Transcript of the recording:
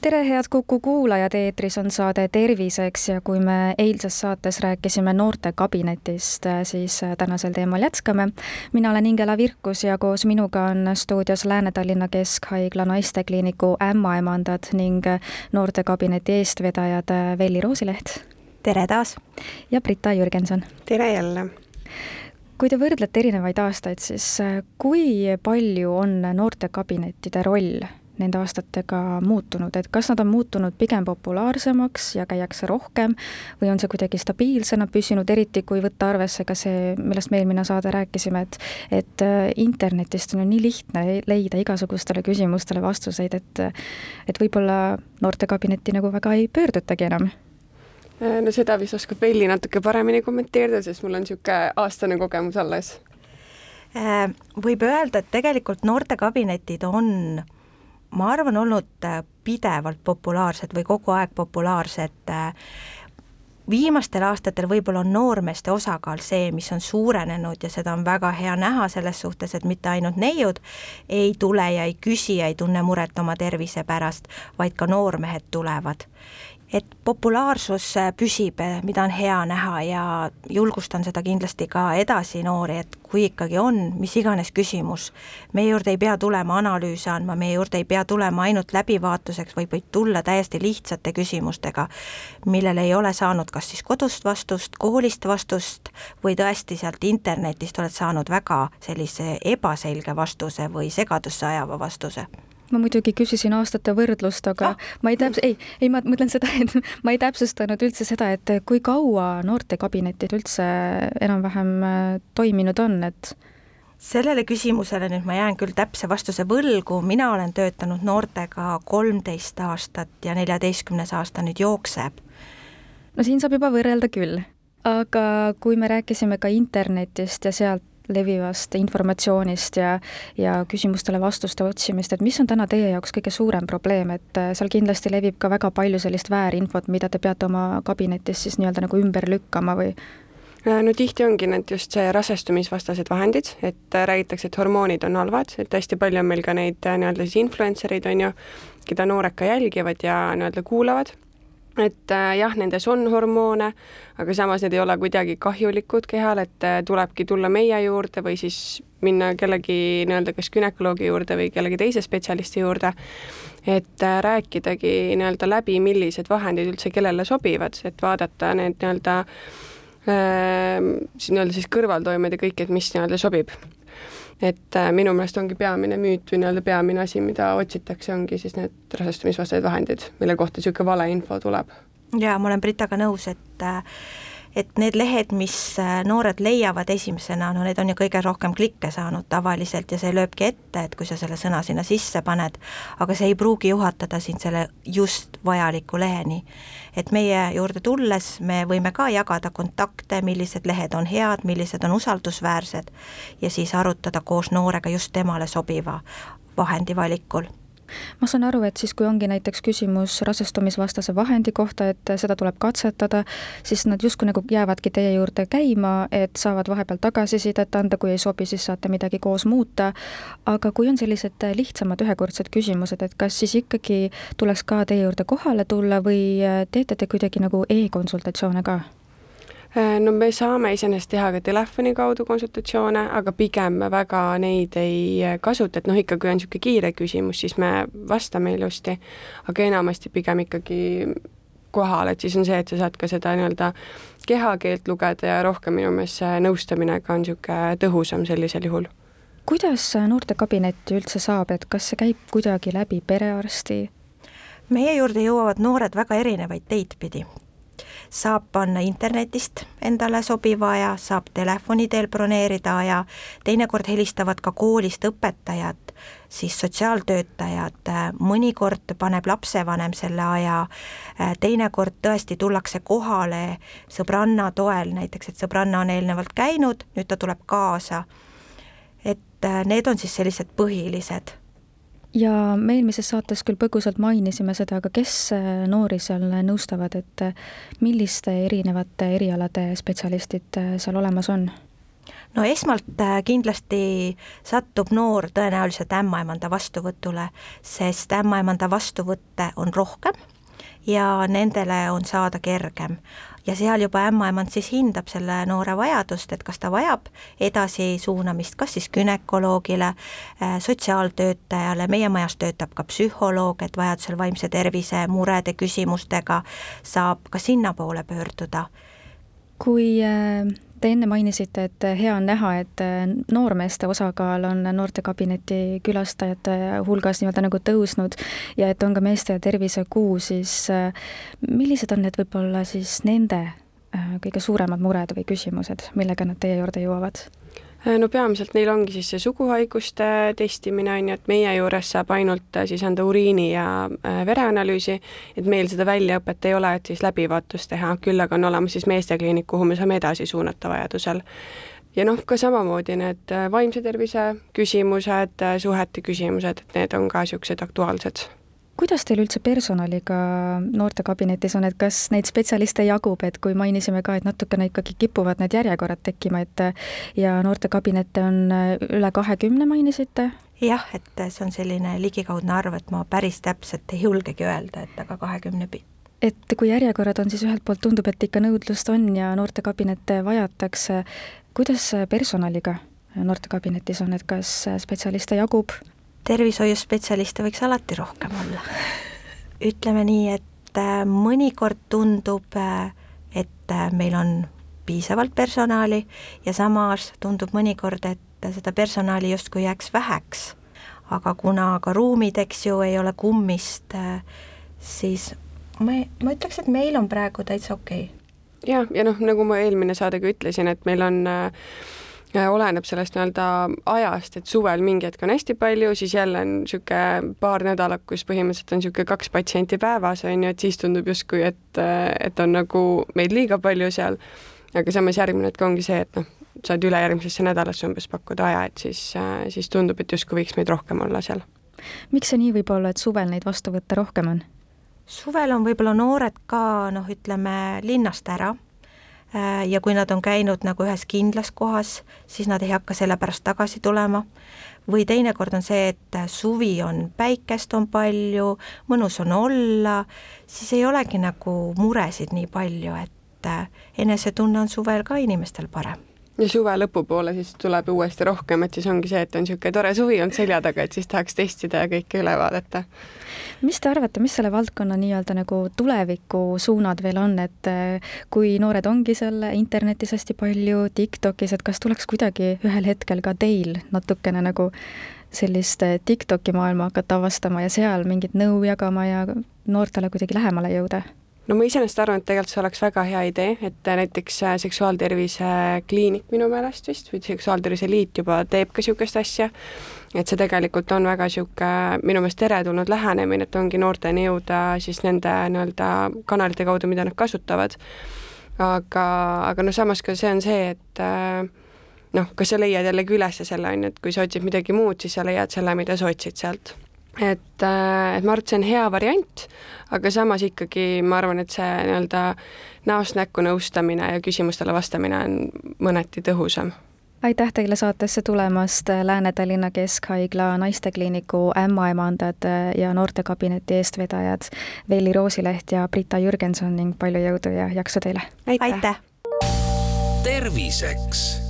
tere, head Kuku kuulajad, eetris on saade Terviseks ja kui me eilses saates rääkisime noortekabinetist, siis tänasel teemal jätkame. mina olen Ingela Virkus ja koos minuga on stuudios Lääne-Tallinna Keskhaigla naistekliiniku ämmaemandad ning noortekabineti eestvedajad Velli Roosileht. tere taas! ja Brita Jürgenson. tere jälle! kui te võrdlete erinevaid aastaid, siis kui palju on noortekabinettide roll nende aastatega muutunud, et kas nad on muutunud pigem populaarsemaks ja käiakse rohkem või on see kuidagi stabiilsena püsinud, eriti kui võtta arvesse ka see, millest me eelmine saade rääkisime, et et äh, internetist on ju nii lihtne leida igasugustele küsimustele vastuseid, et et võib-olla noortekabinetti nagu väga ei pöördutagi enam äh, no seda vist oskab Velli natuke paremini kommenteerida, sest mul on niisugune aastane kogemus alles. Äh, võib öelda, et tegelikult noortekabinetid on ma arvan, olnud äh, pidevalt populaarsed või kogu aeg populaarsed. Äh, viimastel aastatel võib-olla on noormeeste osakaal see, mis on suurenenud ja seda on väga hea näha selles suhtes, et mitte ainult neiud ei tule ja ei küsi ja ei tunne muret oma tervise pärast, vaid ka noormehed tulevad et populaarsus äh, püsib, äh, mida on hea näha ja julgustan seda kindlasti ka edasi noori, et kui ikkagi on mis iganes küsimus, meie juurde ei pea tulema analüüse andma, meie juurde ei pea tulema ainult läbivaatuseks, vaid võib tulla täiesti lihtsate küsimustega, millele ei ole saanud kas siis kodust vastust, koolist vastust või tõesti sealt internetist oled saanud väga sellise ebaselge vastuse või segadusse ajava vastuse ma muidugi küsisin aastate võrdlust, aga ah. ma ei täps-, ei, ei, ma mõtlen seda, et ma ei täpsustanud üldse seda, et kui kaua noortekabinetid üldse enam-vähem äh, toiminud on, et sellele küsimusele nüüd ma jään küll täpse vastuse võlgu, mina olen töötanud noortega kolmteist aastat ja neljateistkümnes aasta nüüd jookseb. no siin saab juba võrrelda küll aga kui me rääkisime ka internetist ja sealt levivast informatsioonist ja, ja küsimustele vastuste otsimist, et mis on täna teie jaoks kõige suurem probleem, et äh, seal kindlasti levib ka väga palju sellist väärinfot, mida te peate oma kabinetis siis nii-öelda nagu ümber lükkama või? Äh, no tihti ongi need just see rasestumisvastased vahendid, et äh, räägitakse, et hormoonid on halvad, et hästi palju on meil ka neid nii-öelda siis influencer eid, on ju, keda noored ka jälgivad ja nii-öelda kuulavad et äh, jah, nendes on hormoone, aga samas need ei ole kuidagi kahjulikud kehal, et äh, tulebki tulla meie juurde või siis minna kellegi nii-öelda kas günekoloogi juurde või kellegi teise spetsialisti juurde, et äh, rääkidagi nii-öelda läbi, millised vahendid üldse kellele sobivad, et vaadata need nii-öelda äh, nii-öelda siis kõrvaltoimed ja kõik, et mis nii-öelda sobib et äh, minu meelest ongi peamine müüt või nii-öelda peamine asi, mida otsitakse, ongi siis need rasestumisvastased vahendid, mille kohta niisugune valeinfo tuleb. jaa, ma olen Britaga nõus, et äh, et need lehed, mis äh, noored leiavad esimesena, no need on ju kõige rohkem klikke saanud tavaliselt ja see lööbki ette, et kui sa selle sõna sinna sisse paned, aga see ei pruugi juhatada sind selle just vajaliku leheni. et meie juurde tulles me võime ka jagada kontakte, millised lehed on head, millised on usaldusväärsed ja siis arutada koos noorega just temale sobiva vahendi valikul ma saan aru, et siis, kui ongi näiteks küsimus rasestumisvastase vahendi kohta, et seda tuleb katsetada, siis nad justkui nagu jäävadki teie juurde käima, et saavad vahepeal tagasisidet anda, kui ei sobi, siis saate midagi koos muuta. aga kui on sellised lihtsamad ühekordsed küsimused, et kas siis ikkagi tuleks ka teie juurde kohale tulla või teete te kuidagi nagu e-konsultatsioone ka? Äh, no me saame iseenesest teha ka telefoni kaudu konsultatsioone, aga pigem me väga neid ei äh, kasuta, et noh, ikka kui on niisugune kiire küsimus, siis me vastame ilusti, aga enamasti pigem ikkagi kohal, et siis on see, et sa saad ka seda nii-öelda kehakeelt lugeda ja rohkem minu meelest see nõustamine ka on niisugune tõhusam sellisel juhul. kuidas noortekabinetti üldse saab, et kas see käib kuidagi läbi perearsti? meie juurde jõuavad noored väga erinevaid teid pidi saab panna internetist endale sobiva aja, saab telefoni teel broneerida aja, teinekord helistavad ka koolist õpetajad, siis sotsiaaltöötajad, mõnikord paneb lapsevanem selle aja, teinekord tõesti tullakse kohale sõbranna toel, näiteks et sõbranna on eelnevalt käinud, nüüd ta tuleb kaasa. Et äh, need on siis sellised põhilised ja me eelmises saates küll põgusalt mainisime seda, aga kes äh, noori seal nõustavad, et milliste erinevate erialade spetsialistid seal olemas on? no esmalt kindlasti satub noor tõenäoliselt ämmaemanda vastuvõtule, sest ämmaemanda vastuvõtte on rohkem ja nendele on saada kergem. Ja seal juba ämmaemand siis hindab selle noore vajadust, et kas ta vajab edasi suunamist, kas siis gümnakoloogile, äh, sotsiaaltöötajale, meie majas töötab ka psühholoog, et vajadusel vaimse tervise murede küsimustega saab ka sinnapoole pöörduda. kui äh Te enne mainisite, et hea on näha, et noormeeste osakaal on noortekabineti külastajate hulgas nii-öelda nagu tõusnud ja et on ka meeste tervisekuu, siis millised on need võib-olla siis nende äh, kõige suuremad mured või küsimused, millega nad teie juurde jõuavad? Äh, no peamiselt neil ongi siis see suguhaiguste testimine, on ju, et meie juures saab ainult äh, siis anda uriini ja äh, vereanalüüsi, et meil seda väljaõpet ei ole, et siis läbivaatust teha, küll aga on olemas siis meestekliinik, kuhu me saame edasi suunata vajadusel. ja noh, ka samamoodi need vaimse tervise küsimused, suhete küsimused, et need on ka niisugused aktuaalsed kuidas teil üldse personaliga noortekabinetis on, et kas neid spetsialiste jagub, et kui mainisime ka, et natukene ikkagi kipuvad need järjekorrad tekkima, et ja noortekabinete on üle kahekümne, mainisite? jah, et see on selline ligikaudne arv, et ma päris täpselt ei julgegi öelda, et aga kahekümne et kui järjekorrad on, siis ühelt poolt tundub, et ikka nõudlust on ja noortekabinete vajatakse, kuidas personaliga noortekabinetis on, et kas spetsialiste jagub? Tervishoiuspetsialiste võiks alati rohkem olla. ütleme nii, et äh, mõnikord tundub, äh, et äh, meil on piisavalt personali ja samas tundub mõnikord, et seda personali justkui jääks väheks. aga kuna ka ruumid, eks ju, ei ole kummist, siis ma, ma ütleks, et meil on praegu täitsa okei okay. jah, ja noh, nagu ma eelmine saade ka ütlesin, et meil on äh, oleneb sellest nii-öelda ajast, et suvel mingi hetk on hästi palju, siis jälle on niisugune paar nädalat, kus põhimõtteliselt on niisugune kaks patsienti päevas, on ju, et siis tundub justkui, et, et on nagu meid liiga palju seal, aga samas järgmine hetk ongi see, et noh, saad ülejärgmisesse nädalasse umbes pakkuda aja, et siis, siis tundub, et justkui võiks meid rohkem olla seal. miks see nii võib olla, et suvel neid vastuvõtte rohkem on? suvel on võib-olla noored ka noh, ütleme linnast ära ja kui nad on käinud nagu ühes kindlas kohas, siis nad ei hakka selle pärast tagasi tulema. või teinekord on see, et suvi on, päikest on palju, mõnus on olla, siis ei olegi nagu muresid nii palju, et äh, enesetunne on suvel ka inimestel parem ja suve lõpupoole siis tuleb uuesti rohkem, et siis ongi see, et on niisugune tore suvi olnud selja taga, et siis tahaks testida ja kõike üle vaadata. mis te arvate, mis selle valdkonna nii-öelda nagu tulevikusuunad veel on, et eh, kui noored ongi seal internetis hästi palju, TikTokis, et kas tuleks kuidagi ühel hetkel ka teil natukene nagu sellist eh, TikToki maailma hakata avastama ja seal mingit nõu jagama ja noortele kuidagi lähemale jõuda? No ma iseenesest arvan, et tegelikult see oleks väga hea idee, et näiteks äh, Seksuaaltervise Kliinik minu meelest vist või Seksuaaltervise Liit juba teeb ka niisugust asja, et see tegelikult on väga niisugune minu meelest teretulnud lähenemine, et ongi noorteni jõuda siis nende nii-öelda kanalite kaudu, mida nad kasutavad. aga, aga noh, samas ka see on see, et äh, noh, kas sa leiad jällegi üles selle, on ju, et kui sa otsid midagi muud, siis sa leiad selle, mida sa otsid sealt et, äh, et ma arvan, et see on hea variant, aga samas ikkagi ma arvan, et see nii-öelda näost näkku nõustamine ja küsimustele vastamine on mõneti tõhusam aitäh teile saatesse tulemast, Lääne-Tallinna Keskhaigla naistekliiniku ämmaemandad ja noortekabineti eestvedajad Veili Roosileht ja Brita Jürgenson ning palju jõudu ja jaksu teile! aitäh, aitäh.! terviseks